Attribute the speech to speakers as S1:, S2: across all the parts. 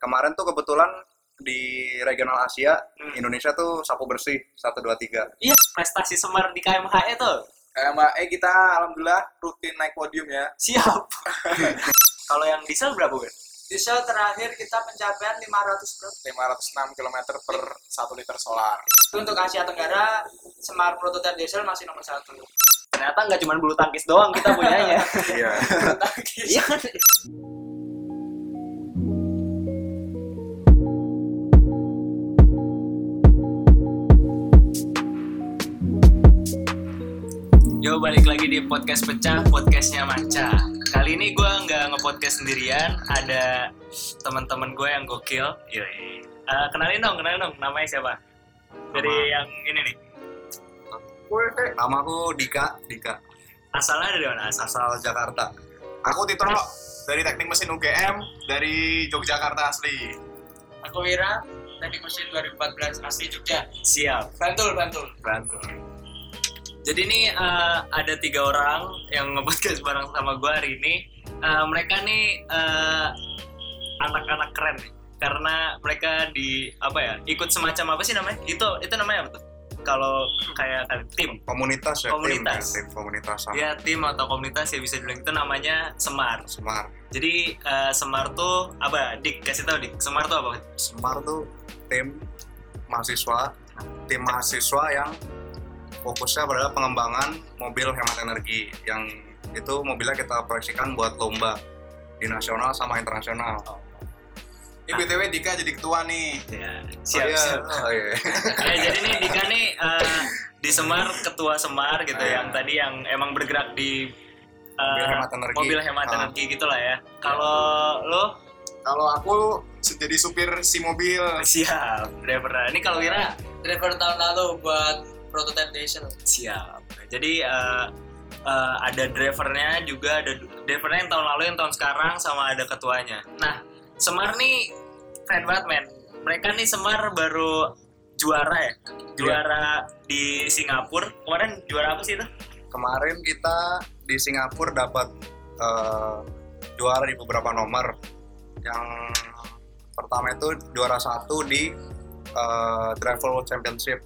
S1: kemarin tuh kebetulan di regional Asia
S2: Hmm.
S1: Indonesia tuh sapu bersih 1 2 3.
S2: Iya, prestasi Semar di KMHE tuh.
S3: KMAE kita alhamdulillah rutin naik podium ya.
S2: Siap. Kalau yang diesel berapa, Ben?
S4: Diesel terakhir kita pencapaian 500 bro.
S3: 506 km per 1 liter solar.
S4: Itu untuk Asia Tenggara, Semar prototipe diesel masih nomor satu.
S2: Ternyata nggak cuma bulu tangkis doang kita punyanya.
S1: Iya.
S2: Iya kan? balik lagi di podcast pecah, podcastnya Manca. Kali ini gue nggak nge-podcast sendirian, ada teman-teman gue yang gokil. Yoi. Eh, kenalin dong, kenalin dong, namanya siapa? Dari
S1: Nama-
S2: yang ini nih.
S1: Nama aku Dika, Dika.
S2: Asalnya dari mana? Asal.
S1: Asal Jakarta.
S3: Aku Tito dari teknik mesin UGM dari Yogyakarta asli.
S4: Aku Wira, teknik mesin 2014 asli Jogja.
S2: Siap.
S4: Bantul, Bantul.
S2: Bantul. Jadi ini eh, ada tiga orang yang nge-podcast bareng sama gue hari ini. Eh, mereka nih eh, anak-anak keren nih. Karena mereka di apa ya ikut semacam apa sih namanya? Itu itu namanya apa tuh? Kalau kayak kayak tim,
S1: Komunitas ya,
S2: Komunitas.
S1: tim, ya, tim komunitas sama
S2: ya tim atau komunitas ya bisa dibilang itu namanya Semar.
S1: Semar.
S2: Jadi eh, Semar tuh apa? Dik kasih tahu Dik. Semar tuh apa?
S1: Semar tuh tim mahasiswa, tim mahasiswa yang fokusnya pada pengembangan mobil hemat energi yang itu mobilnya kita proyeksikan buat lomba di nasional sama internasional.
S3: Ini BTW Dika jadi ketua nih.
S2: Ya,
S1: Oh,
S2: siap
S1: iya.
S2: siap.
S1: Oh, iya.
S2: ya jadi nih Dika nih eh, di Semar ketua Semar gitu
S1: Ah.
S2: yang tadi yang emang bergerak di eh,
S1: Mobil hemat energi.
S2: mobil hemat
S1: Ah.
S2: energi gitulah ya kalau lo
S3: Kalau aku jadi supir si mobil.
S2: siap driver ini kalau Wira
S4: Driver tahun lalu buat prototipe diesel.
S2: siap. Jadi eh, eh, ada drivernya juga ada drivernya yang tahun lalu yang tahun sekarang sama ada ketuanya. Nah Semar nih keren banget men. Mereka nih Semar baru juara ya? Juara di Singapura. Kemarin juara apa sih itu?
S1: Kemarin kita di Singapura dapat eh, juara di beberapa nomor. Yang pertama itu juara satu di Driver World Championship,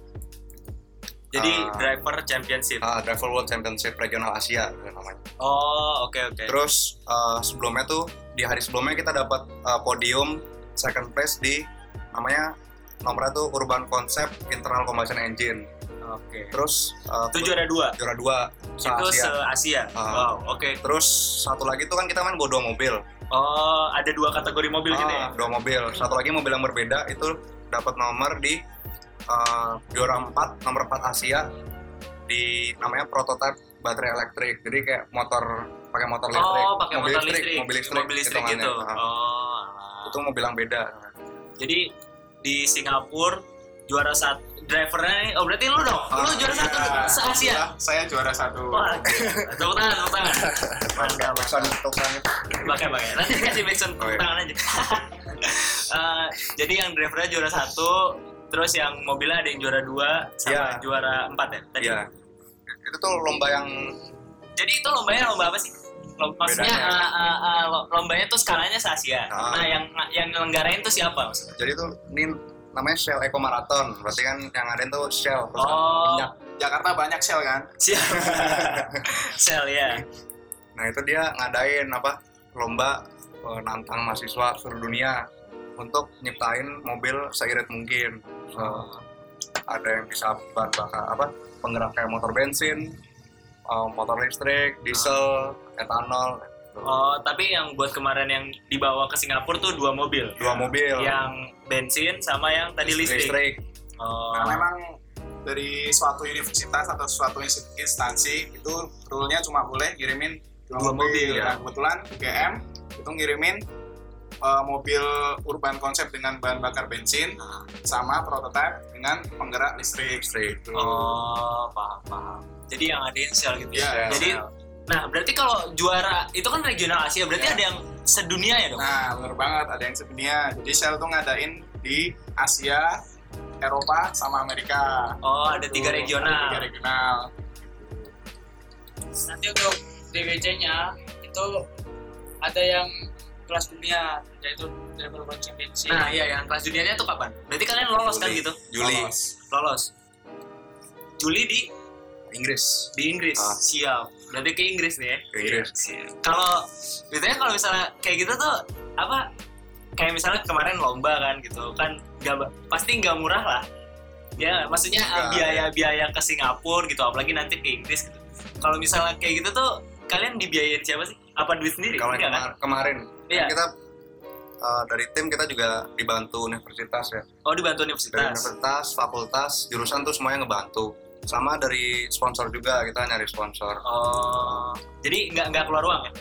S2: Jadi
S1: Ah.
S2: driver championship.
S1: ah, Driver World Championship Regional Asia namanya.
S2: Oh, oke oke.
S1: Terus eh, sebelumnya tuh di hari sebelumnya kita dapat eh, podium second place di namanya nomornya tuh Urban Concept Internal Combustion Engine.
S2: Oke.
S1: Terus eh,
S2: Itu juara dua.
S1: juara dua se
S2: Itu
S1: Asia.
S2: se Asia.
S1: Ah.
S2: Wow, oke.
S1: Terus satu lagi tuh kan kita main bawa dua mobil.
S2: Oh, ada dua kategori mobil gitu ya.
S1: Dua mobil. Satu lagi mobil yang berbeda itu dapat nomor di eh, juara 4, nomor 4 Asia di namanya prototype baterai elektrik. Jadi kayak motor pakai motor listrik.
S2: Oh, pakai motor listrik.
S1: Mobil listrik,
S2: Mobil listrik gitu. Oh. alah.
S1: Itu mobil yang beda.
S2: Jadi di Singapura juara satu drivernya nih, oh berarti lu dong, lu
S1: Ah,
S2: juara satu
S3: Ya,
S2: se Asia.
S3: alhamdulillah, Saya juara satu.
S2: Wah, tepuk tangan, tepuk tangan. Mantap,
S1: untuk sana.
S2: pakai pakai nanti kasih backsound
S1: Oh, iya.
S2: tangan aja Eh, jadi yang drivernya juara satu terus yang mobilnya ada yang juara dua sama
S1: Iya.
S2: juara empat ya tadi
S1: Iya. Itu tuh lomba yang
S2: jadi itu lombanya lomba apa sih Lomba, maksudnya eh, eh, lo- lombanya tuh skalanya se Asia
S1: Ah.
S2: nah yang yang nyelenggarain tuh siapa maksudnya
S1: jadi tuh ini namanya Shell Eco Marathon. Berarti kan yang ada tuh Shell perusahaan
S2: oh
S1: minyak.
S3: Jakarta banyak sel kan?
S2: siap sel ya
S1: Nah itu dia ngadain apa lomba eh, nantang mahasiswa seluruh dunia untuk nyiptain mobil seirit mungkin. Eh, ada yang bisa bahan bakar apa penggerak kayak motor bensin, eh, motor listrik, diesel, etanol,
S2: oh tapi yang buat kemarin yang dibawa ke Singapura tuh dua mobil
S1: dua mobil
S2: yang bensin sama yang tadi listrik,
S1: listrik.
S2: Oh.
S3: Nah, memang dari suatu universitas atau suatu ins- instansi itu rule-nya cuma boleh ngirimin dua,
S2: Dua mobil,
S3: mobil.
S2: ya.
S3: Nah, kebetulan UGM itu ngirimin uh, mobil urban konsep dengan bahan bakar bensin sama prototipe dengan penggerak listrik.
S1: listrik.
S2: Oh, paham, paham. Jadi yang ada sel gitu ya.
S3: Iya,
S2: Jadi, nah berarti kalau juara itu kan regional Asia, berarti
S3: Iya.
S2: ada yang sedunia ya dong?
S3: Nah, bener banget ada yang sedunia. Jadi Shell tuh ngadain di Asia, Eropa, sama Amerika.
S2: oh, ada tiga
S3: Tuh,
S2: regional.
S3: ada Tiga regional.
S4: Nanti untuk DWC-nya itu ada yang kelas dunia, yaitu Driver World Championship.
S2: Nah iya yang kelas juniornya tuh kapan? Berarti kalian lolos kan
S1: Juli.
S2: gitu?
S1: Juli
S3: Lolos.
S2: Lolos. Juli di
S1: Inggris
S2: di Inggris.
S1: Ah.
S2: Siap. Berarti ke Inggris nih ya.
S1: ke Inggris
S2: Siap. Kalau biasanya kalau misalnya kayak gitu tuh apa? Kayak misalnya kemarin lomba kan gitu kan ba- pasti nggak murah lah. Ya maksudnya biaya-biaya ke Singapura gitu apalagi nanti ke Inggris gitu. Kalau misalnya kayak gitu tuh kalian dibiayain siapa sih? Apa duit sendiri?
S1: kalau
S2: kan?
S1: kemar- kemarin
S2: Iya.
S1: kan kita uh, dari tim kita juga dibantu universitas ya
S2: Oh dibantu
S1: dari
S2: universitas.
S1: universitas fakultas jurusan tuh semuanya ngebantu sama dari sponsor juga kita nyari sponsor
S2: Oh, jadi nggak nggak keluar uang ya?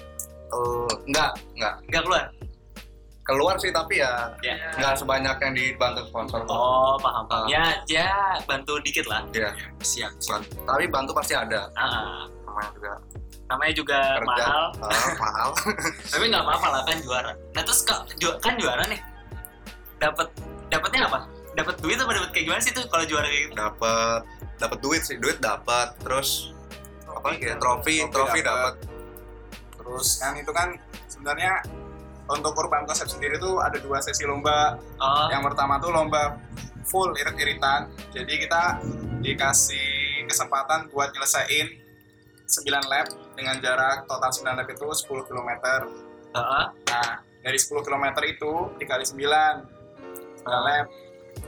S1: Eh, enggak enggak
S2: Nggak keluar?
S1: keluar sih tapi ya
S2: Ya.
S1: nggak sebanyak yang dibantu sponsor.
S2: Oh, paham paham.
S1: Ah.
S2: Ya, ya bantu dikit lah.
S1: Iya.
S2: Siap. siap.
S1: Ban- tapi bantu pasti ada
S2: Ah,
S1: namanya juga
S2: namanya juga
S1: kerja
S2: mahal,
S1: Ah, mahal
S2: tapi nggak apa-apa lah kan juara. Nah terus kak, ju- kan juara nih, dapat dapatnya apa? Dapat duit apa dapat kayak gimana sih tuh kalau juara kayak gitu?
S1: dapat dapat duit sih duit dapat terus apa lagi ya trofi
S3: Trofi
S1: trofi
S3: dapat.
S1: dapat
S3: Terus kan itu kan sebenarnya untuk urban konsep sendiri tuh ada dua sesi lomba.
S2: Oh,
S3: Yang pertama tuh lomba full irit-iritan. Jadi kita dikasih kesempatan buat nyelesain 9 lap dengan jarak total 9 lap itu 10 km.
S2: heeh.
S3: Nah, dari 10 km itu dikali 9 9 lap.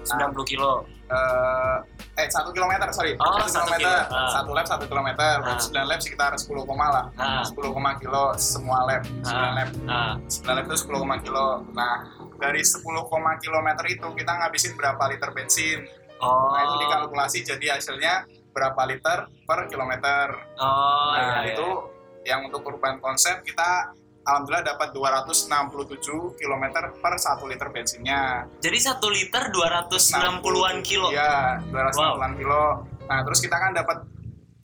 S2: 90 kilo.
S3: eh eh 1 km sorry.
S2: Oh,
S3: 1
S2: satu
S3: km
S2: kilo. Ah.
S3: 1 lap 1 km berarti 9 lap sekitar 10 koma lah.
S2: Nah,
S3: 10 koma kilo semua lap. 9
S2: Ah.
S3: lap.
S2: Nah,
S3: 9 lap itu 10 koma kilo. Nah dari 10 koma kilometer itu kita ngabisin berapa liter bensin.
S2: Oh,
S3: nah itu dikalkulasi. Jadi hasilnya berapa liter per kilometer
S2: oh,
S3: nah
S2: iya,
S3: itu yang untuk urban konsep kita alhamdulillah dapat 267 km per 1 liter bensinnya
S2: Jadi satu liter 260-an kilo.
S3: Iya, 260-an kilo. Nah, terus kita kan dapat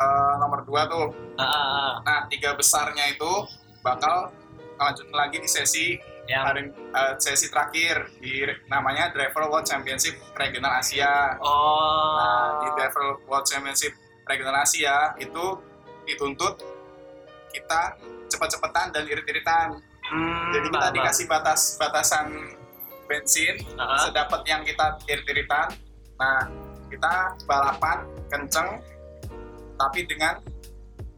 S3: eh, nomor 2 tuh.
S2: Ah, ah, ah.
S3: Nah, tiga besarnya itu bakal lanjut lagi di sesi
S2: Yang
S3: hari eh, sesi terakhir di namanya Driver World Championship Regional Asia.
S2: oh,
S3: Nah, di Driver World Championship Regional Asia itu dituntut kita cepet-cepetan dan irit-iritan.
S2: Hmm,
S3: Jadi kita
S2: paham.
S3: dikasih batas batasan bensin
S2: Ah, ah.
S3: sedapat yang kita irit-iritan. Nah, kita balapan kenceng tapi dengan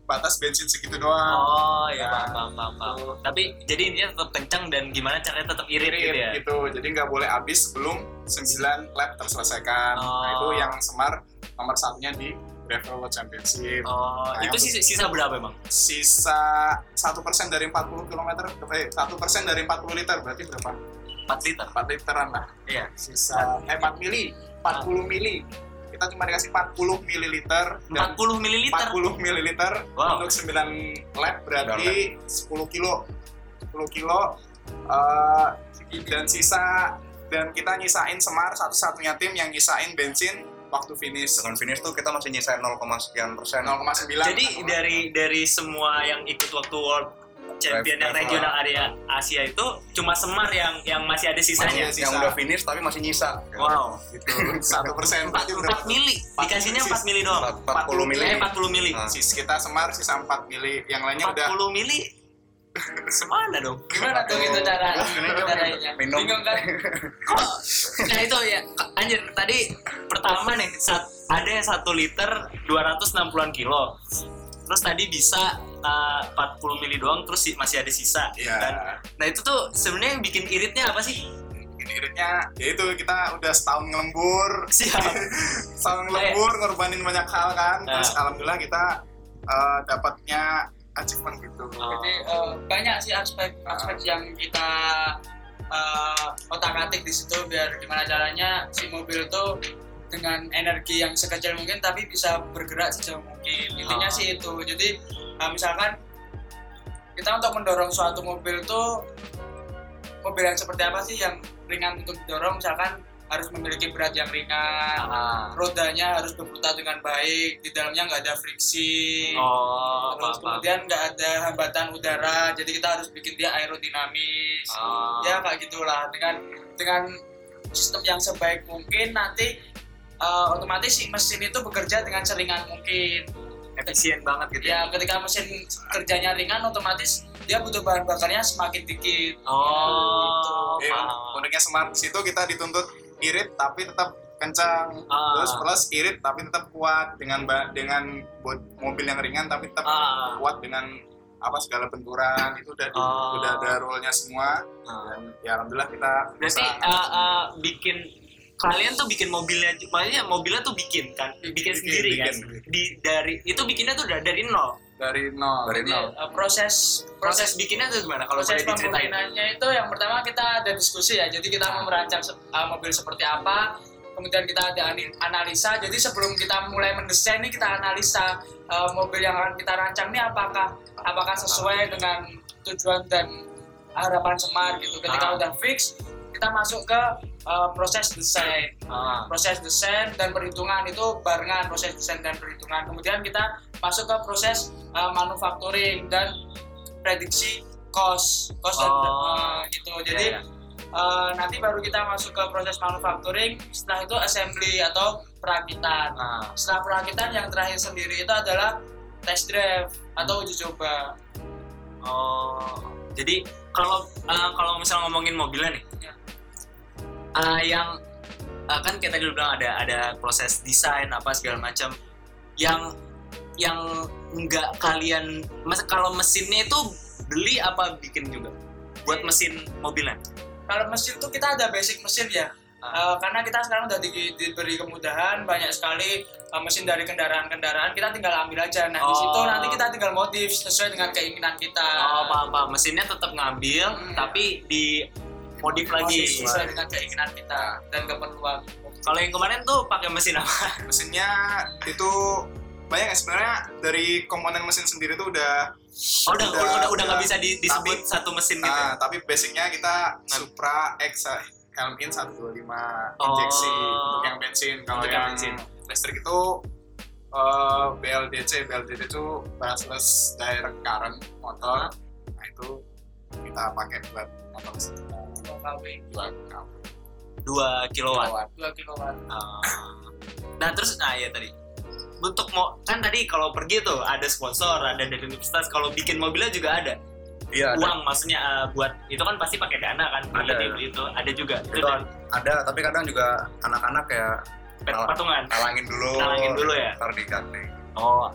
S3: batas bensin segitu doang.
S2: Oh ya
S3: Nah,
S2: paham, paham, paham, paham. Tapi jadi intinya tetap kencang dan gimana caranya tetap irit, gitu ya?
S3: gitu. Jadi nggak boleh habis sebelum 9 lap terselesaikan. Nah, itu
S2: Oh.
S3: yang Semar nomor satunya di Gravel World Championship.
S2: Oh,
S3: Nah,
S2: itu sisa, sisa berapa emang?
S3: Sisa satu persen dari 40 km, eh satu persen dari 40 liter berarti berapa?
S2: 4 liter.
S3: 4 literan lah.
S2: Iya.
S3: Sisa eh 4 mili, 40 mili. Kita cuma dikasih 40 mililiter dan
S2: 40 mililiter.
S3: 40 mililiter
S2: Wow.
S3: untuk 9 lap berarti 10 kilo. 10 kilo eh, dan sisa dan kita nyisain Semar satu-satunya tim yang nyisain bensin waktu finish.
S1: Dengan finish tuh kita masih nyisain 0, sekian persen.
S3: 0,9
S2: Jadi dari dari semua yang ikut waktu World Champion yang regional area Asia itu cuma Semar yang yang masih ada sisanya.
S3: Masih
S1: yang
S3: sisa.
S1: udah finish tapi masih nyisa
S2: Wow.
S3: gitu satu persen
S2: 4, 4 mili. Dikasihnya 4 mili doang.
S1: 40 mili
S2: Eh 40 mili.
S1: Ah.
S3: Sis kita Semar sisa 4 mili yang lainnya udah
S2: 40 mili. Semana dong?
S4: Gimana tuh gitu cara caranya?
S1: Minum.
S4: Bingung kan?
S2: Kok? Nah itu ya, anjir tadi pertama nih ada yang satu liter 260-an kilo. Terus tadi bisa uh, 40 mili doang, terus si- masih ada sisa.
S3: Iya.
S2: kan? Nah itu tuh sebenarnya yang bikin iritnya apa sih?
S3: ini iritnya ya itu kita udah setahun ngelembur
S2: Siap.
S3: setahun ngelembur ngorbanin banyak hal kan terus
S2: Ah.
S3: alhamdulillah kita eh, dapatnya achievement gitu
S2: Oh.
S4: Jadi eh, banyak sih aspek-aspek yang kita eh, otak-atik di situ biar gimana caranya si mobil tuh dengan energi yang sekecil mungkin tapi bisa bergerak sejauh mungkin intinya
S2: Ah.
S4: sih itu jadi eh, misalkan kita untuk mendorong suatu mobil tuh mobil yang seperti apa sih yang ringan untuk didorong misalkan harus memiliki berat yang ringan
S2: Ah.
S4: rodanya harus berputar dengan baik di dalamnya nggak ada friksi
S2: Oh,
S4: terus
S2: apa-apa.
S4: kemudian nggak ada hambatan udara jadi kita harus bikin dia aerodinamis
S2: Ah.
S4: ya kayak gitulah dengan dengan sistem yang sebaik mungkin nanti eh, otomatis si mesin itu bekerja dengan seringan mungkin
S2: efisien banget gitu ya.
S4: ya ketika mesin kerjanya ringan otomatis dia butuh bahan bakarnya semakin dikit
S2: Oh,
S3: Jadi,
S2: paham.
S3: uniknya smart di situ kita dituntut irit tapi tetap kencang
S2: Ah.
S3: terus plus irit tapi tetap kuat dengan dengan buat mobil yang ringan tapi tetap
S2: Ah.
S3: kuat dengan apa segala benturan itu udah di-
S2: Oh.
S3: udah ada rule-nya semua
S2: Ah.
S3: dan ya alhamdulillah kita
S2: Berarti
S3: bisa
S2: uh, uh, bikin kalian tuh bikin mobilnya, makanya mobilnya tuh bikin kan, bikin,
S3: Bikin,
S2: sendiri kan.
S3: bikin.
S2: Di dari itu bikinnya tuh dari, dari nol.
S3: dari nol
S1: Dari
S4: Jadi,
S1: nol.
S4: eh, proses
S2: Proses bikinnya tuh gimana? Kalau
S4: proses
S2: diceritain.
S4: pembangunannya itu yang pertama kita ada diskusi ya jadi kita mau merancang se- uh, mobil seperti apa kemudian kita ada analisa jadi sebelum kita mulai mendesain nih kita analisa uh, mobil yang akan kita rancang ini apakah apakah sesuai dengan tujuan dan harapan semar gitu ketika
S2: Ah.
S4: udah fix kita masuk ke uh, proses desain
S2: Ah.
S4: proses desain dan perhitungan itu barengan proses desain dan perhitungan kemudian kita masuk ke proses uh, manufacturing dan prediksi cost cost dan
S2: Oh.
S4: uh, gitu jadi
S2: Iya, iya.
S4: uh, nanti baru kita masuk ke proses manufacturing setelah itu assembly atau perakitan
S2: Ah.
S4: setelah perakitan yang terakhir sendiri itu adalah test drive atau uji coba
S2: Oh, jadi kalau uh, kalau misal ngomongin mobilnya nih,
S4: Ya.
S2: Uh, yang uh, kan kita dulu bilang ada ada proses desain apa segala macam, yang yang nggak kalian, mas kalau mesinnya itu beli apa bikin juga buat mesin mobilnya?
S4: kalau mesin tuh kita ada basic mesin ya. Uh, karena kita sekarang udah di- diberi kemudahan banyak sekali uh, mesin dari kendaraan-kendaraan kita tinggal ambil aja nah di
S2: Oh.
S4: situ nanti kita tinggal modif sesuai dengan keinginan kita
S2: Oh, paham paham. Mesinnya tetap ngambil,
S4: Hmm.
S2: tapi di modif lagi.
S4: Sesuai dengan keinginan kita dan keperluan
S2: Kalau yang kemarin tuh pakai mesin apa?
S3: mesinnya itu banyak ya sebenarnya dari komponen mesin sendiri tuh udah
S2: Oh, udah
S3: Udah,
S2: udah nggak
S3: udah.
S2: bisa di- disebut
S3: Tapi-
S2: satu mesin gitu.
S3: nah tapi basicnya kita Supra X helm in 125
S2: Oh.
S3: injeksi untuk yang bensin kalau
S2: Untuk yang
S3: yang
S2: bensin.
S3: listrik itu eh, BLDC BLDC itu brushless direct current motor nah itu kita pakai buat motor listrik
S4: 2 kW
S3: 2 kW
S2: 2 kilowatt.
S4: 2 kilowatt
S2: Ah. Nah, terus nah ya tadi. Untuk mau kan tadi kalau pergi tuh ada sponsor, ada dari universitas. Kalau bikin mobilnya juga ada.
S1: Iya, ada.
S2: Uang maksudnya eh, buat itu kan pasti pakai dana kan.
S1: Ada.
S2: Beli itu ada juga. Itu
S1: Itu ada, tapi kadang juga anak-anak kayak
S2: pet- patungan.
S1: talangin dulu.
S2: Talangin dulu ya?
S1: Ntar diganti.
S2: Oh.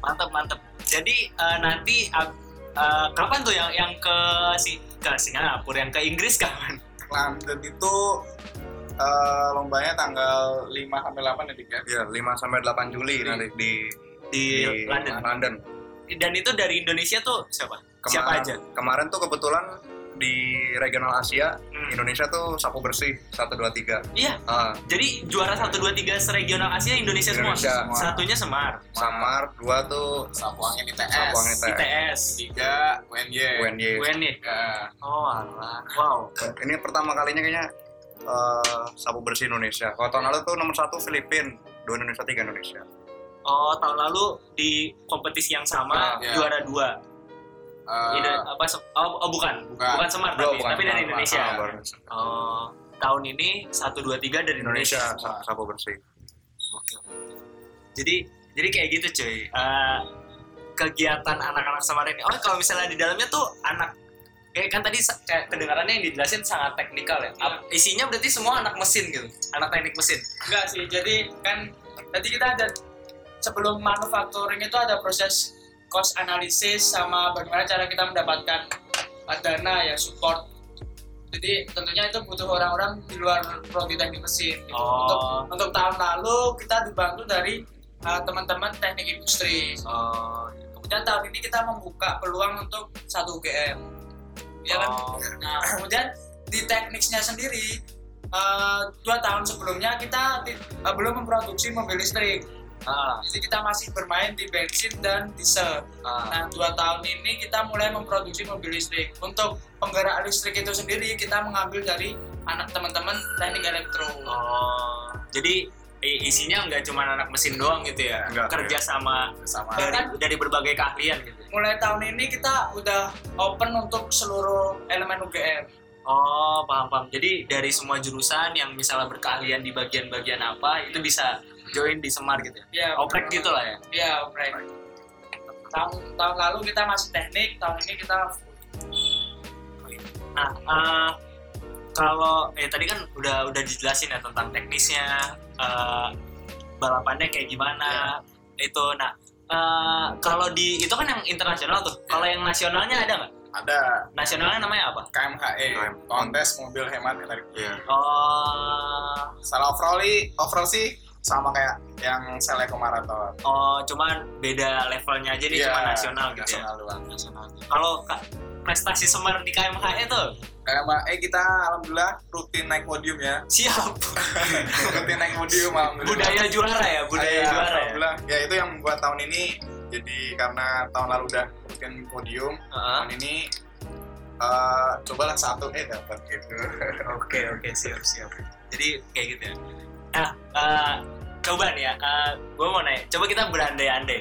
S2: Mantap, mantap. Jadi eh, nanti ag- eh, kapan tuh yang yang ke si ke Singapura, yang ke Inggris kapan?
S3: London itu eh, lombanya tanggal 5 sampai 8 ya Dik ya
S1: Iya, 5 sampai 8 Juli
S3: Juli.
S1: nanti di
S2: Di, London.
S1: London.
S2: Dan itu dari Indonesia tuh siapa? Siapa aja?
S1: Kemarin tuh kebetulan di regional Asia,
S2: Hmm.
S1: Indonesia tuh sapu bersih 1 2 3.
S2: Iya,
S1: Ah,
S2: jadi juara 1 2 3 seregional Asia Indonesia,
S1: Indonesia
S2: semua.
S3: semua.
S2: Satunya Semar,
S1: Samar, dua tuh
S3: sapu angin ITS
S1: sapu angin ITS.
S2: ITS,
S3: tiga UNY
S1: UNY.
S2: UNY.
S3: ya
S2: Oh, alah. Wow.
S1: Ini pertama kalinya kayaknya eh, sapu bersih Indonesia. Kalau tahun lalu tuh nomor satu Filipin, dua Indonesia, tiga Indonesia.
S2: Oh, tahun lalu di kompetisi yang sama
S3: Ah, iya.
S2: juara dua.
S3: Eh,
S2: Indo- apa oh, oh, bukan.
S3: Bukan.
S2: Bukan Semar
S1: Dua,
S2: tapi,
S1: bukan
S2: tapi dari
S1: Semar,
S2: Indonesia. Oh, tahun ini 1 2 3 dari Indonesia.
S1: Indonesia sa- sapu bersih.
S2: Oke. Jadi jadi kayak gitu cuy. Eh, kegiatan anak-anak Semar ini. Oh, kalau misalnya di dalamnya tuh anak kayak kan tadi kayak kedengarannya yang dijelasin sangat teknikal ya. Ap- Isinya berarti semua anak mesin gitu. Anak teknik mesin.
S4: enggak sih jadi kan tadi kita ada sebelum manufacturing itu ada proses cost analysis sama bagaimana cara kita mendapatkan uh, dana ya support jadi tentunya itu butuh orang-orang di luar prodi teknik mesin gitu. untuk
S2: Oh.
S4: untuk tahun lalu kita dibantu dari uh, teman-teman teknik industri
S2: Oh.
S4: kemudian tahun ini kita membuka peluang untuk satu UGM ya kan
S2: Oh.
S4: Nah, kemudian di tekniknya sendiri eh, dua tahun sebelumnya kita eh, belum memproduksi mobil listrik.
S2: Ah,
S4: Jadi kita masih bermain di bensin dan diesel.
S2: ah.
S4: Nah, dua tahun ini kita mulai memproduksi mobil listrik. Untuk penggerak listrik itu sendiri kita mengambil dari anak teman-teman teknik elektro.
S2: Oh, jadi isinya nggak cuma anak mesin doang gitu ya,
S1: Nggak,
S2: kerja sama
S3: sama
S2: dari, dari berbagai keahlian gitu.
S4: Mulai tahun ini kita udah open untuk seluruh elemen UGM.
S2: Oh, paham paham. Jadi dari semua jurusan yang misalnya berkeahlian di bagian-bagian apa itu bisa join di Semar gitu ya.
S4: Ya,
S2: Oprek gitu lah ya.
S4: Ya, oprek. tahun tahun lalu kita masih teknik tahun ini kita
S2: Nah, eh, kalau eh tadi kan udah udah dijelasin ya tentang teknisnya, eh, balapannya kayak gimana, itu. Nah, eh, kalau di itu kan yang internasional tuh. Kalau yang nasionalnya ada nggak?
S3: Ada
S2: Nasionalnya namanya apa?
S3: KMHE,
S1: KM.
S3: kontes mobil hemat energi.
S1: Iya.
S2: Oh,
S3: Salah overall, overall sih sama kayak yang Seleco Marathon.
S2: oh, cuman beda levelnya aja nih,
S3: Iya,
S2: cuma nasional gitu ya.
S3: nasional doang.
S2: Nasional. Kalau ka- prestasi Semar di KMHE tuh
S3: KMHE kita alhamdulillah rutin naik podium ya.
S2: siap.
S3: rutin naik podium alhamdulillah.
S2: budaya juara ya, budaya
S3: Iya,
S2: juara ya.
S3: alhamdulillah. Ya itu yang membuat tahun ini jadi karena tahun lalu udah rutin podium,
S2: Heeh.
S3: tahun ini eh cobalah satu eh dapat gitu.
S2: Oke oke siap siap. Jadi kayak gitu ya. Nah, eh, coba nih ya, gue mau nanya, coba kita berandai-andai.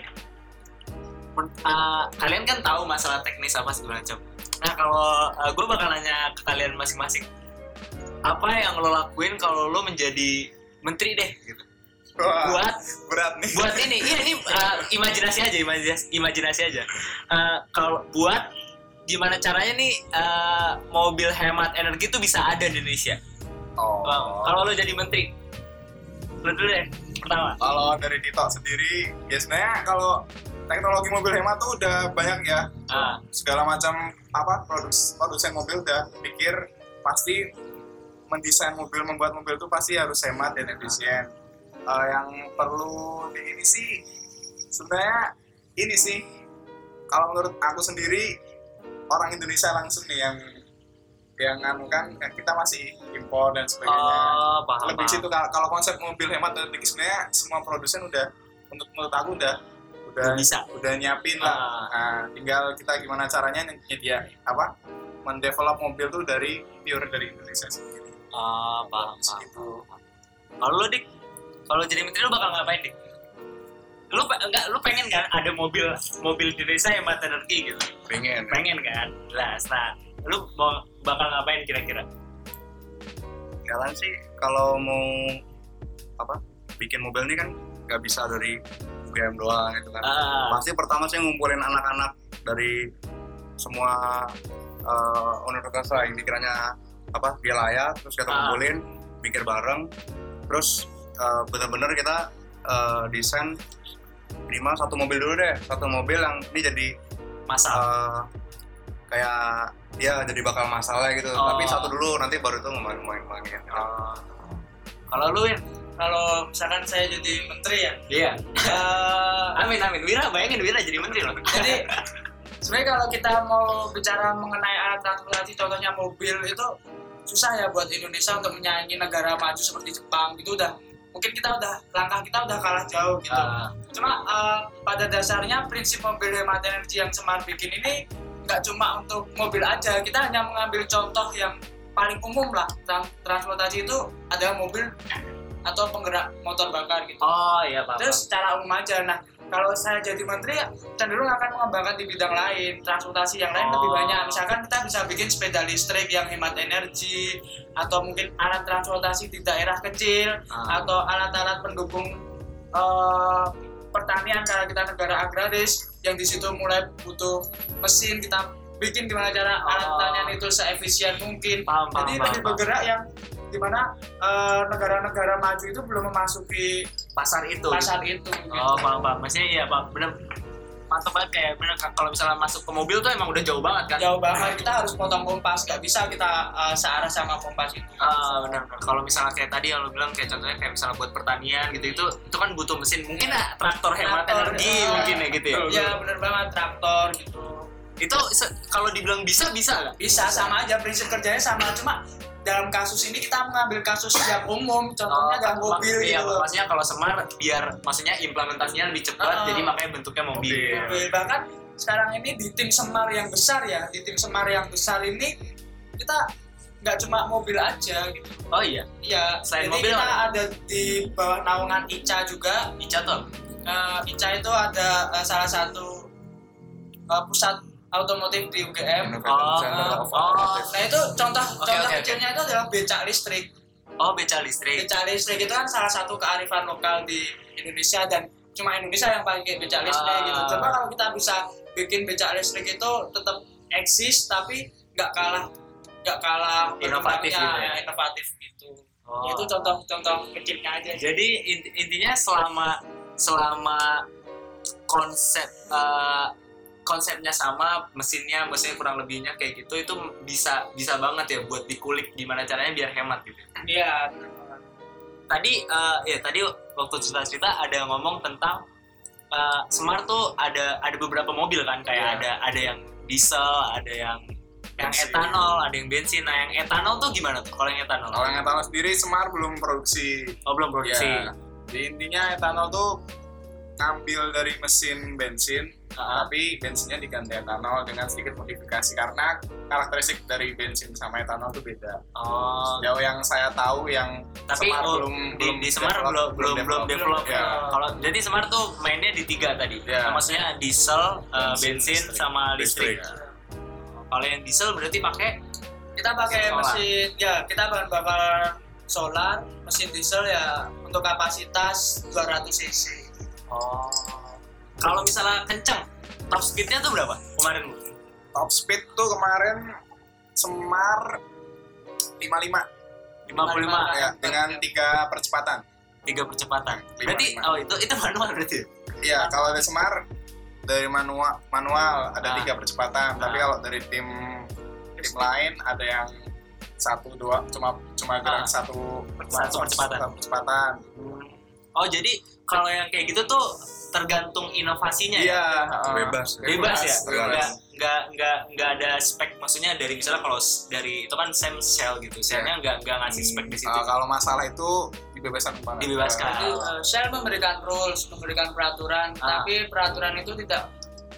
S2: Eh, kalian kan tahu masalah teknis apa segala macam. Nah kalau gue bakal nanya ke kalian masing-masing, apa yang lo lakuin kalau lo menjadi menteri deh gitu.
S3: Wah,
S2: Buat
S3: berat nih.
S2: buat ini, iya ini eh, imajinasi aja, imajinasi, imajinasi aja. Eh, kalau buat gimana caranya nih eh, mobil hemat energi itu bisa ada di Indonesia?
S3: Oh.
S2: Kalau lo jadi menteri, lo dulu deh pertama.
S3: Kalau dari Tito sendiri, ya sebenarnya kalau teknologi mobil hemat tuh udah banyak ya.
S2: Ah,
S3: Segala macam apa produs, produsen mobil udah pikir pasti mendesain mobil, membuat mobil tuh pasti harus hemat dan efisien. Eh, yang perlu di ini sih sebenarnya ini sih kalau menurut aku sendiri orang Indonesia langsung nih yang yang anu kan kita masih impor dan sebagainya
S2: oh, paham,
S3: lebih
S2: paham.
S3: situ kalau konsep mobil hemat dan energi sebenarnya semua produsen udah untuk menurut aku udah udah
S2: Udah bisa.
S3: udah nyiapin lah
S2: Ah.
S3: nah, tinggal kita gimana caranya nyedia apa mendevelop mobil tuh dari pure dari Indonesia sendiri
S2: Oh, paham, paham.
S3: Gitu.
S2: Kalau lo dik, kalau jadi menteri lo bakal ngapain dik? Pe- enggak, lo pengen kan ada mobil mobil di desa hemat energi gitu?
S1: pengen
S2: Pengen kan? Jelas. Nah, lo mau bakal ngapain kira-kira?
S1: jalan sih kalau mau apa bikin mobil ini kan nggak bisa dari UGM doang gitu kan
S2: Ah,
S1: pasti pertama sih ngumpulin anak-anak dari semua eh, universitas lah yang dikiranya apa dia layak terus kita
S2: Ah.
S1: kumpulin mikir bareng terus eh, bener-bener kita eh, desain minimal satu mobil dulu deh satu mobil yang ini jadi
S2: masa.
S1: eh, kayak ya jadi bakal masalah gitu
S2: Oh.
S1: tapi satu dulu nanti baru itu ngembangin
S2: Oh. Kalau lu Win?
S4: kalau misalkan saya jadi menteri ya
S2: Iya.
S4: eh,
S2: Amin amin. Wira bayangin Wira jadi menteri loh.
S4: jadi sebenarnya kalau kita mau bicara mengenai alat transportasi contohnya mobil itu susah ya buat Indonesia untuk menyaingi negara maju seperti Jepang gitu udah mungkin kita udah langkah kita udah kalah jauh gitu
S2: Ah,
S4: cuma eh, pada dasarnya prinsip mobil hemat energi yang Semar bikin ini nggak cuma untuk mobil aja kita hanya mengambil contoh yang paling umum lah Tran- transportasi itu adalah mobil atau penggerak motor bakar gitu
S2: oh iya pak.
S4: terus secara umum aja nah kalau saya jadi menteri cenderung akan mengembangkan di bidang lain transportasi yang lain
S2: Oh.
S4: lebih banyak misalkan kita bisa bikin sepeda listrik yang hemat energi atau mungkin alat transportasi di daerah kecil
S2: Ah.
S4: atau alat-alat pendukung eh, pertanian karena kita negara agraris yang di situ mulai butuh mesin kita bikin gimana cara alat
S2: Oh.
S4: pertanian itu seefisien mungkin
S2: paham paham.
S4: jadi
S2: paham,
S4: lebih bergerak yang di mana eh, negara-negara maju itu belum memasuki
S2: pasar itu.
S4: pasar itu gitu.
S2: Oh paham paham. Maksudnya iya pak. Bener. Mantap banget kayak bener kalau misalnya masuk ke mobil tuh emang udah jauh banget kan.
S4: jauh banget kita harus potong kompas nggak bisa kita eh, searah sama kompas itu
S2: Ah benar benar. Kalau misalnya kayak tadi yang lo bilang kayak contohnya kayak misalnya buat pertanian gitu itu itu kan butuh mesin. Mungkin ah, traktor hemat
S4: Traktor,
S2: energi
S4: ah,
S2: mungkin ya gitu ya.
S4: ya bener banget traktor gitu
S2: Itu kalau dibilang bisa bisa nggak?
S4: bisa sama aja prinsip kerjanya sama cuma dalam kasus ini kita mengambil kasus yang umum contohnya dalam mobil
S2: iya,
S4: gitu loh.
S2: maksudnya kalau semar biar maksudnya implementasinya lebih cepat
S4: Ah.
S2: jadi makanya bentuknya mobil.
S4: mobil bahkan sekarang ini di tim semar yang besar ya di tim semar yang besar ini kita nggak cuma mobil aja gitu
S2: Oh iya,
S4: Iya,
S2: Selain
S4: jadi
S2: mobil
S4: kita
S2: apa?
S4: ada di bawah naungan ICA juga
S2: Ica tuh.
S4: Eh, ICA itu ada eh, salah satu eh, pusat otomotif di UGM.
S2: Oh, oh.
S4: Nah itu contoh
S2: Oke,
S4: contoh
S2: oke.
S4: kecilnya itu adalah becak listrik.
S2: Oh beca listrik.
S4: Becak listrik itu kan salah satu kearifan lokal di Indonesia dan cuma Indonesia yang pakai becak listrik
S2: Ah.
S4: gitu coba kalau kita bisa bikin becak listrik itu tetap eksis tapi nggak kalah nggak kalah
S2: Inovatif gitu ya?
S4: inovatif gitu
S2: Oh.
S4: itu contoh-contoh kecilnya aja
S2: Jadi int- intinya selama selama konsep eh, konsepnya sama, mesinnya mesinnya kurang lebihnya kayak gitu itu bisa bisa banget ya buat dikulik gimana caranya biar hemat gitu.
S4: iya
S2: Tadi eh, ya tadi waktu cerita-cerita ada yang ngomong tentang eh, Smart tuh ada ada beberapa mobil kan kayak
S3: Iya.
S2: ada ada yang diesel, ada yang yang
S3: Bensin.
S2: etanol, ada yang bensin. Nah, yang etanol tuh gimana tuh kalau yang etanol?
S3: Kalau yang etanol sendiri Semar belum produksi.
S2: Oh, belum produksi.
S3: Ya. Di intinya etanol tuh ngambil dari mesin bensin,
S2: Ah,
S3: tapi bensinnya diganti etanol dengan sedikit modifikasi karena karakteristik dari bensin sama etanol tuh beda.
S2: oh,
S3: Jauh yang saya tahu yang
S2: tapi
S3: Semar
S2: oh,
S3: belum
S2: di,
S3: belum
S2: di Semar
S3: develop,
S2: belum belum belum develop.
S3: Ya.
S2: Kalau jadi Semar tuh mainnya di tiga tadi.
S3: Ya.
S2: Nah, maksudnya diesel, uh, bensin,
S3: Bensin, listrik.
S2: sama listrik.
S3: Listrik.
S2: Kalau yang diesel berarti pakai
S4: kita pakai
S2: Solar.
S4: mesin ya kita bahan bakar solar mesin diesel ya untuk kapasitas 200 cc
S2: oh. Kalau misalnya kenceng, top speednya tuh berapa kemarin?
S3: Top speed tuh kemarin Semar 55
S2: 55
S3: ya dengan tiga percepatan.
S2: tiga percepatan.
S3: Lima,
S2: Berarti
S3: lima.
S2: oh itu itu manual berarti. ya?
S3: Iya, kalau dari Semar dari manual manual ada
S2: Ah.
S3: tiga percepatan, tapi
S2: Ah.
S3: kalau dari tim tim lain ada yang satu dua cuma cuma gerak
S2: Ah.
S3: satu
S2: Satu percepatan.
S3: satu percepatan.
S2: Oh jadi kalau yang kayak gitu tuh tergantung inovasinya ya?
S3: Iya, heeh.
S1: Bebas.
S2: bebas ya
S3: bebas.
S2: nggak nggak nggak nggak ada spek maksudnya dari misalnya kalau dari itu kan Sam Shell gitu Shellnya nggak nggak ngasih spek di situ
S3: Eh, kalau masalah itu dibebaskan banget.
S2: Dibebaskan.
S4: Jadi uh, Shell memberikan rules, memberikan peraturan,
S2: Ah.
S4: tapi peraturan itu tidak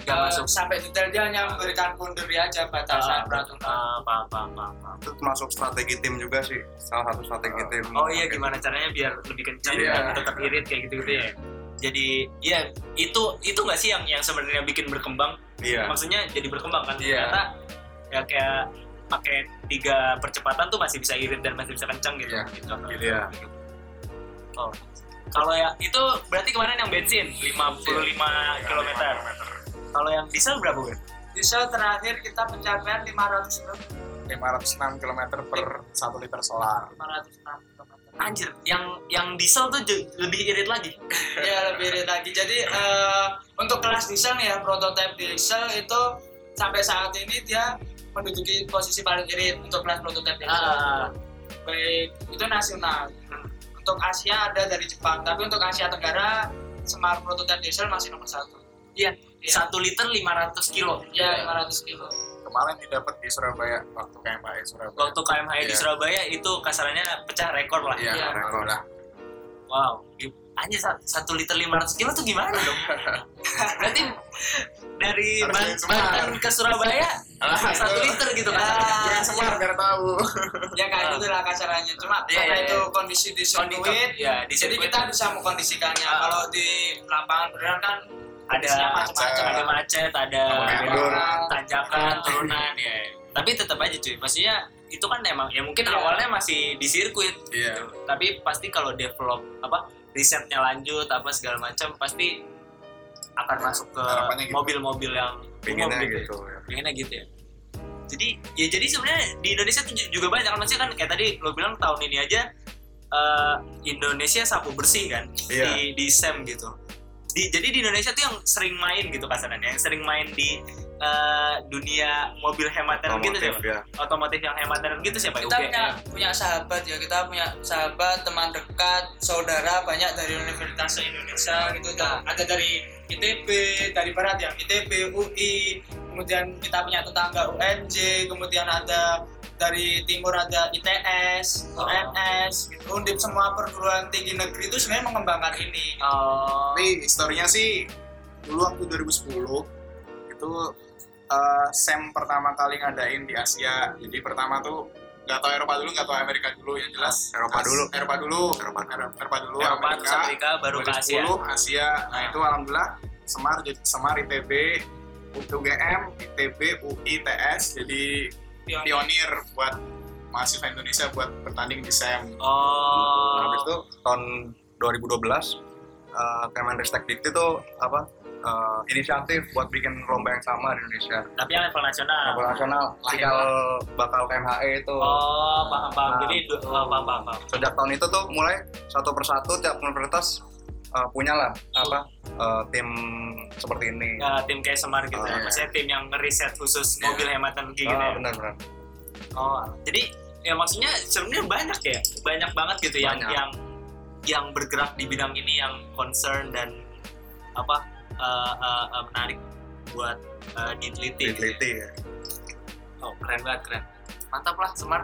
S2: nggak
S4: uh,
S2: masuk
S4: sampai detail dia hanya memberikan boundary aja batasan
S2: Ah,
S4: peraturan.
S2: paham, paham, paham, paham.
S1: Itu termasuk strategi tim juga sih. Salah satu strategi tim.
S2: oh iya gimana caranya biar lebih kencang
S3: Iya.
S2: dan tetap irit kayak gitu gitu ya jadi ya itu itu nggak sih yang yang sebenarnya bikin berkembang
S1: Iya.
S2: maksudnya jadi berkembang kan
S3: Iya.
S2: ternyata ya kayak pakai tiga percepatan tuh masih bisa irit dan masih bisa kencang gitu.
S3: Iya.
S2: gitu.
S1: Iya.
S2: Oh. Kalau ya itu berarti kemarin yang bensin 55 km. Kalau yang diesel berapa gue?
S4: Diesel terakhir kita pencapaian 500 km.
S3: 506 km per 1 liter solar.
S4: 506 km.
S2: Anjir, yang yang diesel tuh lebih irit lagi.
S4: ya lebih irit lagi. Jadi eh, untuk kelas diesel nih ya prototipe diesel itu sampai saat ini dia menduduki posisi paling irit untuk kelas prototipe diesel.
S2: Ah,
S4: Baik itu nasional. Untuk Asia ada dari Jepang, tapi untuk Asia Tenggara Semar prototipe diesel masih nomor satu.
S2: Iya.
S4: Iya.
S2: satu liter 500 kilo.
S4: Ya 500 kilo.
S3: Kemarin didapat di Surabaya waktu KMHI Surabaya.
S2: Waktu KMHI di
S3: Iya.
S2: Surabaya itu kasarannya pecah rekor lah.
S3: Iya,
S4: Iya.
S3: rekor lah.
S2: Wow. Anjir sa- satu liter 500 kilo tuh gimana dong? Berarti dari
S3: Harus.
S2: Banten ke Surabaya
S3: Ah,
S2: satu liter gitu
S4: Ya.
S2: kan?
S3: Bukan Semar biar tahu.
S4: Ya kayak
S2: Ah.
S4: gitulah kasarannya. Cuma
S2: Iya,
S4: karena
S2: iya,
S4: itu
S2: iya.
S4: kondisi di sirkuit,
S2: ya, di
S4: jadi kita bisa mengkondisikannya.
S2: Ah.
S4: Kalau di lapangan beneran kan
S2: ada
S4: macam-macam.
S2: ada macet, ada tanjakan, turunan ya. Tapi tetap aja cuy, maksudnya itu kan emang ya mungkin
S4: Iya.
S2: awalnya masih di sirkuit
S3: Iya.
S2: gitu. Tapi pasti kalau develop apa risetnya lanjut apa segala macam pasti akan masuk ke
S3: gitu.
S2: mobil-mobil yang umum gitu.
S1: gitu.
S2: ya.
S1: ya.
S2: Pinginnya gitu ya. Jadi ya jadi sebenarnya di Indonesia tuh juga banyak kan maksudnya kan kayak tadi lo bilang tahun ini aja eh, Indonesia sapu bersih kan
S1: Iya.
S2: di di SEM gitu. Di, jadi di Indonesia tuh yang sering main gitu kasarannya, yang sering main di eh, dunia mobil hemat energi gitu siapa?
S1: ya.
S2: Otomotif yang hemat energi itu siapa?
S4: kita
S2: UGM.
S4: punya punya sahabat ya kita punya sahabat teman dekat saudara banyak dari universitas Indonesia gitu
S2: Nah.
S4: ada dari ITB dari barat ya ITB UI kemudian kita punya tetangga UNJ kemudian ada dari timur ada ITS
S2: Oh.
S4: UNS gitu. undip semua perguruan tinggi negeri itu sebenarnya mengembangkan ini
S2: Oh,
S3: Tapi historinya sih dulu waktu 2010 itu eh, SEM pertama kali ngadain di Asia. Jadi pertama tuh nggak tahu Eropa dulu, nggak tahu Amerika dulu yang jelas.
S1: Eropa dulu.
S3: Eropa dulu.
S1: Eropa dulu.
S3: Eropa dulu.
S2: Eropa terus Amerika baru ke Asia.
S3: 2010 Asia. Nah itu alhamdulillah Semar jadi Semar ITB UGM, ITB, UI, TS jadi pionir buat mahasiswa Indonesia buat bertanding di SEM.
S2: Oh,
S1: Habis itu tahun 2012 uh, Kemenristek Dikti tuh apa uh, inisiatif buat bikin lomba yang sama di Indonesia.
S2: Tapi yang level nasional.
S1: Level nasional cikal bakal KMHE itu.
S2: Oh, paham paham.
S1: Nah,
S2: Jadi oh, paham paham. paham.
S1: Sejak tahun itu tuh mulai satu persatu tiap universitas uh, punya lah apa uh, tim seperti ini.
S2: Ya, tim kayak Semar gitu
S1: Oh,
S2: ya.
S1: iya.
S2: Maksudnya tim yang ngeriset khusus
S3: Iya.
S2: mobil hemat energi gitu
S1: Ah,
S2: ya.
S1: benar-benar.
S2: Oh, jadi ya maksudnya sebenarnya banyak ya, banyak banget gitu yang
S1: Banyak.
S2: yang yang bergerak di bidang ini yang concern dan apa uh, uh, uh, menarik buat uh, diteliti. gitu ya.
S1: Diteliti ya.
S2: Oh, keren banget keren. Mantap lah Semar.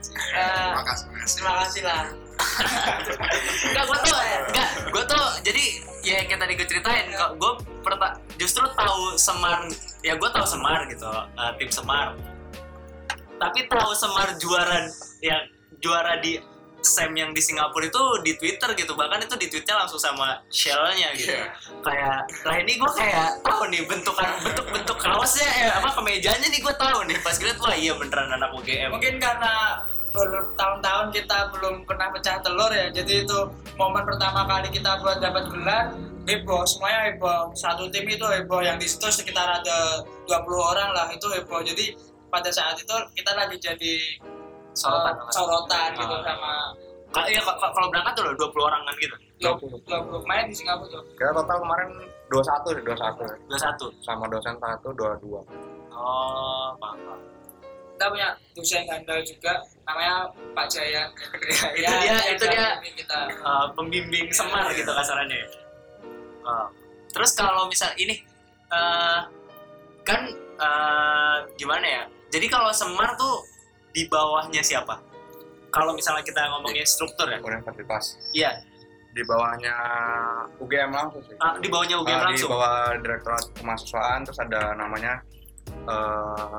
S4: Eh,
S3: Terima kasih. terima kasih.
S4: terima kasih lah
S2: Enggak, gue tuh, enggak, gue tuh jadi ya yang kayak tadi gue ceritain, kok gue perta- justru tahu Semar, ya gue tahu Semar gitu, uh, tim Semar. Tapi tahu Semar juara yang juara di Sam yang di Singapura itu di Twitter gitu, bahkan itu di tweetnya langsung sama Shell-nya gitu.
S3: Iya.
S2: Kayak, lah ini gue kayak tahu nih bentukan bentuk-bentuk kaosnya, eh, apa kemejanya nih gue tahu nih. Pas gue wah iya beneran anak UGM.
S4: mungkin karena bertahun-tahun kita belum pernah pecah telur ya jadi itu momen pertama kali kita buat dapat gelar heboh semuanya heboh satu tim itu heboh yang di situ sekitar ada 20 orang lah itu heboh jadi pada saat itu kita lagi jadi
S2: Sorotan.
S4: eh, sorotan gitu
S2: Ah.
S4: sama
S2: Kalau iya, kalau- berangkat tuh loh 20 orang kan gitu.
S4: 20 20 main di Singapura tuh
S1: Kita total kemarin 21 sih, 21 ya.
S2: 21.
S1: Sama dosen satu, dua dua.
S2: Oh, paham.
S4: kita punya dosen handal juga namanya Pak Jaya
S2: itu dia, itu dia
S4: kita
S2: uh, pembimbing semar gitu kasarannya. ya. Uh, terus kalau misal ini uh, kan uh, gimana ya? Jadi kalau semar tuh di bawahnya siapa? Kalau misalnya kita ngomongin struktur ya,
S1: Universitas.
S2: iya,
S1: Di bawahnya UGM langsung sih.
S2: Ah, di bawahnya UGM
S1: Ah,
S2: langsung.
S1: Di bawah Direktorat Kemahasiswaan terus ada namanya eh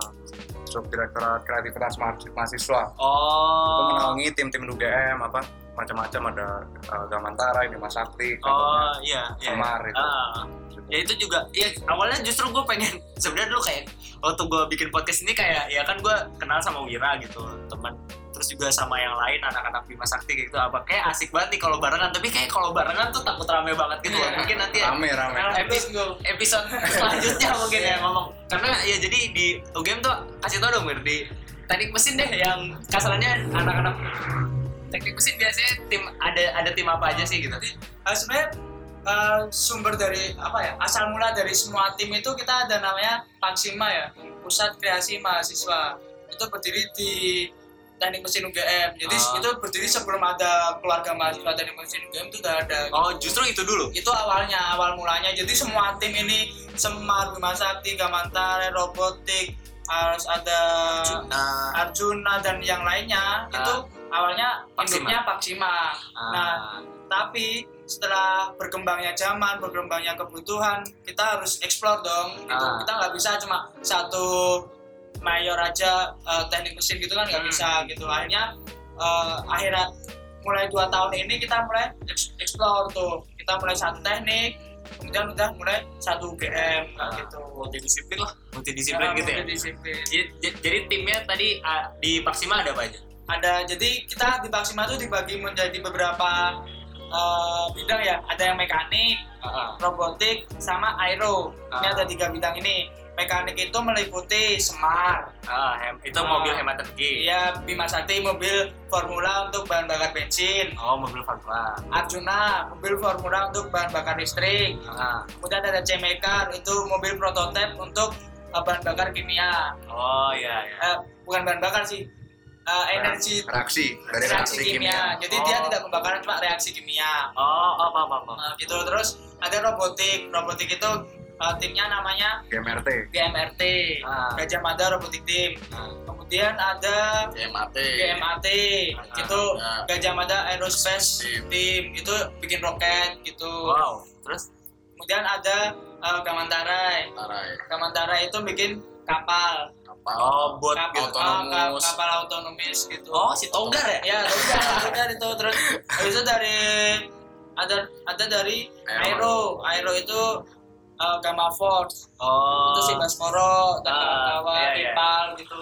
S1: Subdirektorat Kreativitas Mahas- Mahasiswa. Itu
S2: Oh,
S1: menaungi tim-tim UGM apa macam-macam ada uh, Gamantara, Bima Sakti,
S2: oh iya, iya.
S1: Semar itu.
S2: Ah, ya itu juga ya awalnya justru gue pengen sebenarnya dulu kayak waktu gue bikin podcast ini kayak ya kan gue kenal sama Wira gitu teman terus juga sama yang lain anak-anak Bima Sakti kayak gitu apa kayak asik banget nih kalau barengan tapi kayak kalau barengan tuh takut rame banget gitu
S4: Iya.
S2: mungkin nanti ya
S1: Rame rame.
S2: episode episode selanjutnya mungkin ya ngomong karena ya jadi di UGM tuh kasih tau dong Wir di teknik mesin deh yang kasarannya anak-anak teknik mesin biasanya tim ada ada tim apa aja sih gitu?
S4: Uh, sebenarnya uh, sumber dari apa ya asal mula dari semua tim itu kita ada namanya Pansima ya pusat kreasi mahasiswa. Itu berdiri di teknik mesin UGM jadi
S2: Ah.
S4: itu berdiri sebelum ada keluarga mahasiswa teknik mesin UGM itu udah ada
S2: oh justru itu dulu?
S4: Itu awalnya awal mulanya. Jadi semua tim ini Semar, Bima Sakti, Gamantara, Robotik harus ada
S2: nah
S4: Arjuna dan yang lainnya
S2: Ah.
S4: itu awalnya induknya Paksima. Nah, tapi setelah berkembangnya zaman, berkembangnya kebutuhan, kita harus explore dong. Gitu.
S2: Ah.
S4: Kita nggak bisa cuma satu mayor aja eh, teknik mesin gitu kan nggak
S2: Hmm.
S4: bisa gitu. Akhirnya eh, akhirnya mulai dua tahun ini kita mulai eks- explore tuh. Kita mulai satu teknik, kemudian udah mulai satu UGM
S2: Ah.
S4: gitu.
S2: multidisiplin lah multidisiplin
S4: Ya,
S2: gitu ya
S4: multidisiplin.
S2: jadi, jadi- jadi timnya tadi ah, di Paksima ada apa aja
S4: ada jadi kita di Paksima itu dibagi menjadi beberapa eh, bidang ya. Ada yang mekanik robotik sama aero. Ini
S2: Ah.
S4: ada tiga bidang ini. Mekanik itu meliputi semar.
S2: Ah, hem- itu
S4: Ah.
S2: mobil hemat energi.
S4: Ya Bima Sakti mobil formula untuk bahan bakar bensin.
S2: Oh mobil formula.
S4: Arjuna mobil formula untuk bahan bakar listrik.
S2: Ah.
S4: kemudian ada Cemekar itu mobil prototipe untuk eh, bahan bakar kimia.
S2: Oh iya iya.
S4: Eh, bukan bahan bakar sih eh, energi
S1: Reaksi dari
S4: reaksi,
S1: reaksi,
S4: kimia.
S1: kimia.
S4: Jadi dia
S2: Oh.
S4: tidak membakaran cuma reaksi kimia.
S2: oh oh apa apa apa
S4: Nah, gitu terus ada robotik. Robotik itu uh, timnya namanya
S1: GMRT.
S4: GMRT.
S2: Ah.
S4: Gajah Mada Robotik Team.
S2: Ah.
S4: Kemudian ada
S3: GMAT.
S4: GMAT.
S2: Ah,
S4: itu
S3: ya.
S4: Gajah Mada Aerospace
S3: Team.
S4: Team. Itu bikin roket gitu.
S2: wow terus
S4: Kemudian ada uh, Gamantarai.
S3: Tarai.
S4: Gamantarai itu bikin kapal.
S3: Kapal.
S2: oh buat
S4: kapal,
S3: autonomous.
S4: ah, ka- kapal autonomis gitu.
S2: oh si Togar ya?
S4: Ya udah udah itu. Terus habis itu dari ada ada dari Aero. Aero. Itu uh, Gamma Force.
S2: Oh.
S4: Itu si Baskoro dan
S2: Ah,
S4: kawan-kawan
S2: iya, iya.
S4: Ipal gitu.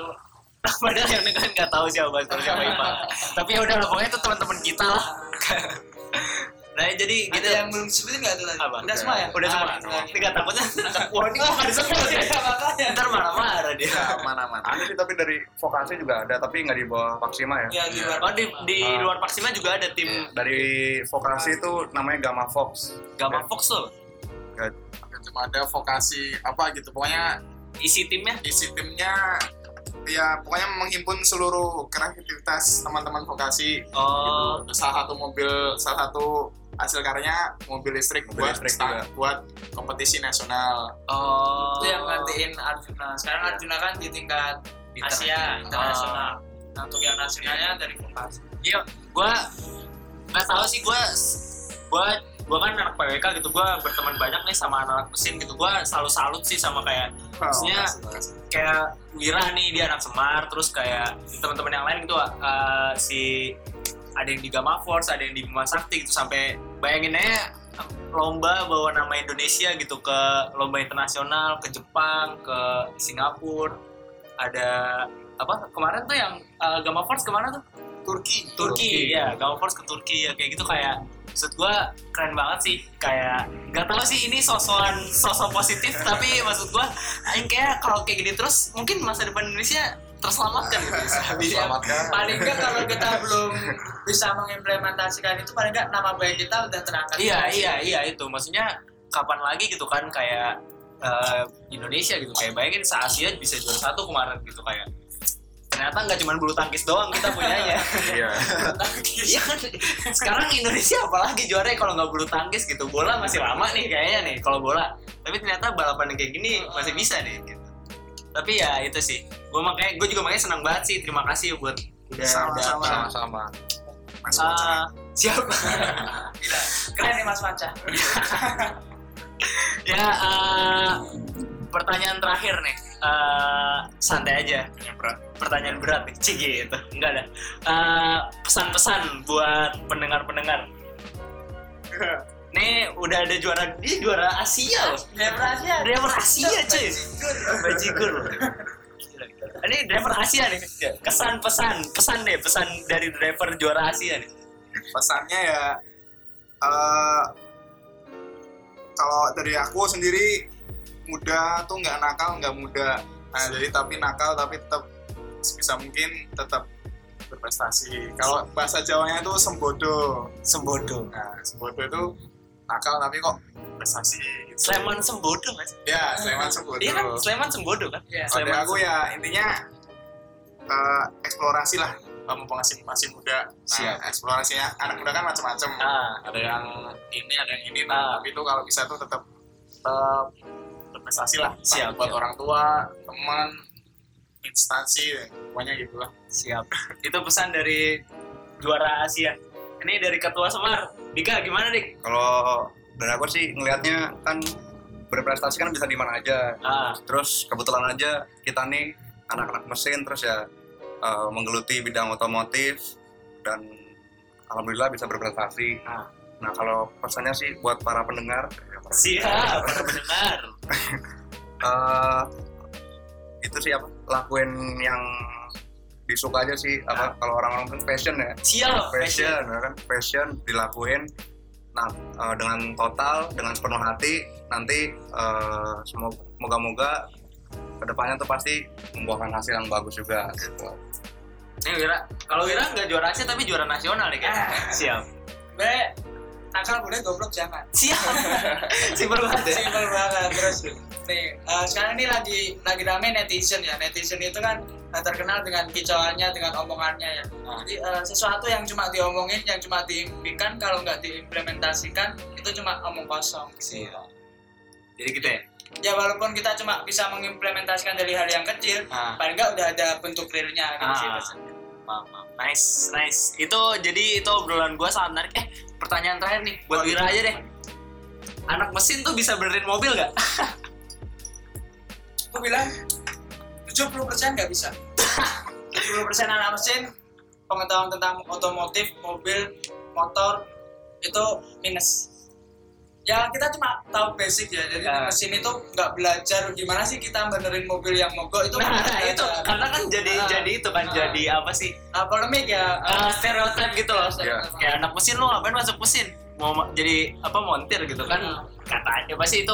S2: Padahal yang dengerin nggak tahu siapa Baskoro siapa Ipa tapi ya udah pokoknya itu teman-teman kita lah Nah jadi
S4: Ada
S2: gitu.
S4: yang belum disebutin nggak tuh tadi?
S2: Apa?
S4: Udah semua ya?
S2: Udah semua.
S4: Ah, udah.
S2: Tiga takutnya. Wah ini kok nggak disebut ya?
S4: Iya, makanya.
S2: Ntar marah-marah dia.
S3: Ya, aman-aman.
S1: Ada sih tapi dari vokasi juga ada tapi nggak di bawah Paksima ya.
S4: Ya, di luar.
S2: Oh di di
S1: Ah.
S2: luar Paksima juga ada tim
S1: Dari vokasi itu namanya Gamma Fox.
S2: Gamma Fox loh.
S3: Cuma ada vokasi apa gitu. Pokoknya
S2: Isi timnya.
S3: isi timnya ya pokoknya menghimpun seluruh kreativitas teman-teman vokasi
S2: Oh.
S3: gitu. Salah satu mobil, salah satu hasil karyanya mobil listrik
S1: Mobil
S3: buat
S1: listrik
S3: sta-
S1: juga.
S3: buat kompetisi nasional.
S2: Oh.
S4: Itu yang gantiin Arjuna. Sekarang Arjuna kan di tingkat Asia, internasional. Nah, untuk yang nasionalnya dari vokasi.
S2: Iya, gua nggak tahu sih gua gua gua kan anak PWK gitu gua berteman banyak nih sama anak mesin gitu gua selalu salut sih sama kayak Maksudnya-
S3: makasih, makasih.
S2: kayak Wira nih dia anak Semar terus kayak teman-teman yang lain gitu uh, si ada yang di Gamma Force ada yang di Bima Sakti gitu. Sampai bayangin aja lomba bawa nama Indonesia gitu ke lomba internasional ke Jepang ke Singapura. Ada apa kemarin tuh yang uh, Gamma Force ke mana tuh?
S3: Turki.
S2: Turki, ya Gamma Force ke Turki ya kayak gitu. Kayak maksud gue keren banget sih. Kayak nggak tahu sih ini sosokan sosok positif tapi maksud gue aing kayak kalau kayak gini terus mungkin masa depan Indonesia terselamatkan gitu
S1: Selamatkan.
S4: Paling nggak kalau kita belum bisa mengimplementasikan itu, paling nggak nama baik kita udah terangkat.
S2: iya iya iya itu. Maksudnya kapan lagi gitu kan kayak eh, Indonesia gitu. Kayak bayangin se Asia bisa juara satu kemarin gitu kayak. Ternyata nggak cuma bulu tangkis doang kita punyanya.
S1: Iya.
S2: Iya. Kan sekarang Indonesia apalagi juara kalau nggak bulu tangkis gitu. Bola masih lama nih kayaknya nih kalau bola. Tapi ternyata balapan yang kayak gini masih bisa nih gitu. Tapi ya itu sih gue makanya gue juga makanya senang banget sih terima kasih buat udah
S3: Sama-sama.
S2: datang.
S1: Sama-sama.
S3: Mas
S2: Ah, siap
S4: Gila. Keren nih Mas Panca.
S2: ya eh, pertanyaan terakhir nih Eh, santai aja
S3: yang berat.
S2: pertanyaan berat nih cik gitu enggak ada Eh, pesan-pesan buat pendengar-pendengar nih udah ada juara dia juara Asia loh.
S4: Driver Asia.
S2: driver Asia cuy. Bajigur ini driver Asia nih. Kesan pesan. Pesan deh pesan dari driver juara Asia nih.
S3: Pesannya ya eh, kalau dari aku sendiri muda tuh nggak nakal nggak muda. Nah jadi tapi nakal tapi tetap sebisa mungkin tetap berprestasi. Kalau bahasa Jawanya itu sembodo.
S2: Sembodo.
S3: Nah sembodo itu nakal tapi kok prestasi gitu.
S2: Sleman sembodo mas.
S3: Ya Sleman sembodo.
S2: Iya kan? Sleman sembodo kan?
S4: Iya.
S3: Kalau dari aku ya intinya eh, eksplorasi lah. Kamu masih masih muda. Nah,
S2: Siap.
S3: eksplorasinya anak muda kan macam-macam
S2: ah.
S3: Ada yang ini ada yang ini.
S2: Ah.
S3: nah, tapi itu kalau bisa tuh tetap tetap berprestasi lah.
S2: Siap,
S3: buat
S2: siap.
S3: orang tua teman instansi pokoknya gitu lah
S2: siap. Itu pesan dari juara Asia ini dari ketua Semar Dika gimana dik
S1: Kalau dari aku sih ngelihatnya kan berprestasi kan bisa di mana aja.
S2: ah
S1: Terus kebetulan aja kita nih anak-anak mesin terus ya eh, menggeluti bidang otomotif dan alhamdulillah bisa berprestasi.
S2: Ah.
S1: Nah kalau pesannya sih buat para pendengar
S2: siap benar
S1: eh, itu sih apa lakuin yang disuka aja sih apa kalau orang-orang kan passion ya
S2: siap
S1: passion ya kan passion dilakuin nah eh, dengan total dengan sepenuh hati nanti eh, semoga moga-moga ke depannya tuh pasti membuahkan hasil yang bagus juga gitu.
S2: Ini Wira, kalau Wira nggak juara Asia tapi juara nasional nih kan? Siap.
S4: Be, nakal boleh goblok jangan.
S2: Siap. Simpel banget ya.
S4: Simpel banget. Terus nih eh, sekarang ini lagi lagi rame netizen ya. Netizen itu kan eh, terkenal dengan kicauannya, dengan omongannya ya. Jadi eh, sesuatu yang cuma diomongin, yang cuma diimpikan, kalau nggak diimplementasikan itu cuma omong kosong.
S2: Siap. Jadi gitu ya.
S4: Ya walaupun kita cuma bisa mengimplementasikan dari hal yang kecil,
S2: Ah,
S4: paling nggak udah ada bentuk realnya sih.
S2: Ah.
S4: pesannya.
S2: maaf, maaf. Nice, nice. Itu jadi itu obrolan gue sangat menarik. Eh, pertanyaan terakhir nih buat Wira aja deh. Anak mesin tuh bisa benerin mobil nggak?
S4: Aku bilang 70% nggak bisa. 70% anak mesin pengetahuan tentang otomotif, mobil, motor itu minus. Ya kita cuma tahu basic ya. Jadi di
S2: Ah.
S4: mesin itu nggak belajar gimana sih kita benerin mobil yang mogok itu.
S2: Nah, nah, itu karena kan jadi
S4: Ah.
S2: jadi itu kan
S4: Ah.
S2: jadi apa sih?
S4: Ah, polemik ya.
S2: Ah, stereotip gitu loh.
S1: Iya.
S2: Kayak anak mesin lo ngapain masuk mesin? mau ma- jadi apa montir gitu kan
S4: Hmm.
S2: katanya pasti itu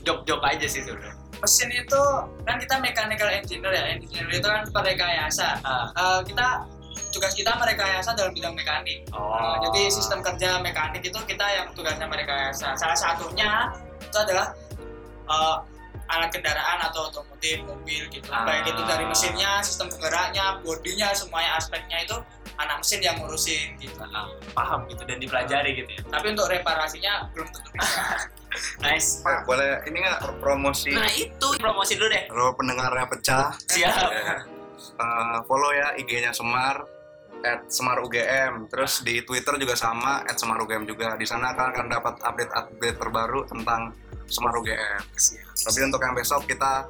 S2: jok-jok aja sih sebenarnya.
S4: mesin itu kan kita mechanical engineer ya engineer itu kan perekayasa
S2: Ah.
S4: Eh, kita tugas kita merekayasa dalam bidang mekanik
S2: Oh.
S4: Eh, jadi sistem kerja mekanik itu kita yang tugasnya merekayasa salah satunya itu adalah eh, alat kendaraan atau otomotif mobil gitu
S2: Ah.
S4: baik itu dari mesinnya sistem penggeraknya bodinya semuanya aspeknya itu anak mesin yang ngurusin gitu
S2: Ah, paham gitu dan dipelajari gitu ya.
S4: tapi untuk reparasinya belum tentu bisa
S2: Nice.
S1: Pak, boleh ini nggak promosi
S2: Nah itu promosi dulu deh.
S1: kalau pendengarnya pecah
S2: Siap.
S1: ya. Eh, follow ya IG-nya Semar at Semar UGM terus di Twitter juga sama at Semar UGM juga. Di sana kalian akan dapat update-update terbaru tentang Semar UGM tapi untuk yang besok kita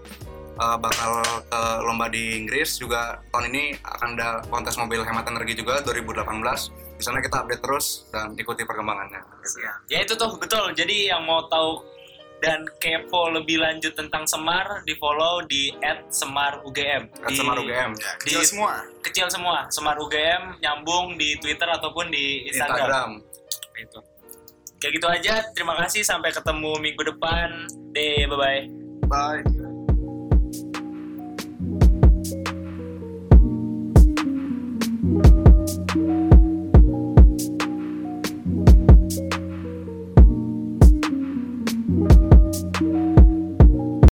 S1: eh, bakal ke lomba di Inggris juga. Tahun ini akan ada kontes mobil hemat energi juga 2018 di sana kita update terus dan ikuti perkembangannya.
S2: Ya itu tuh betul. Jadi yang mau tahu dan kepo lebih lanjut tentang Semar di follow di @semarugm. Di-
S1: Semar UGM
S3: Ya, kecil
S2: Di-
S3: semua.
S2: Kecil semua. Semar UGM nyambung di Twitter ataupun di Instagram.
S1: Instagram
S2: Itu. Kayak gitu aja. Terima kasih. Sampai ketemu minggu depan. Deh, bye bye.
S1: bye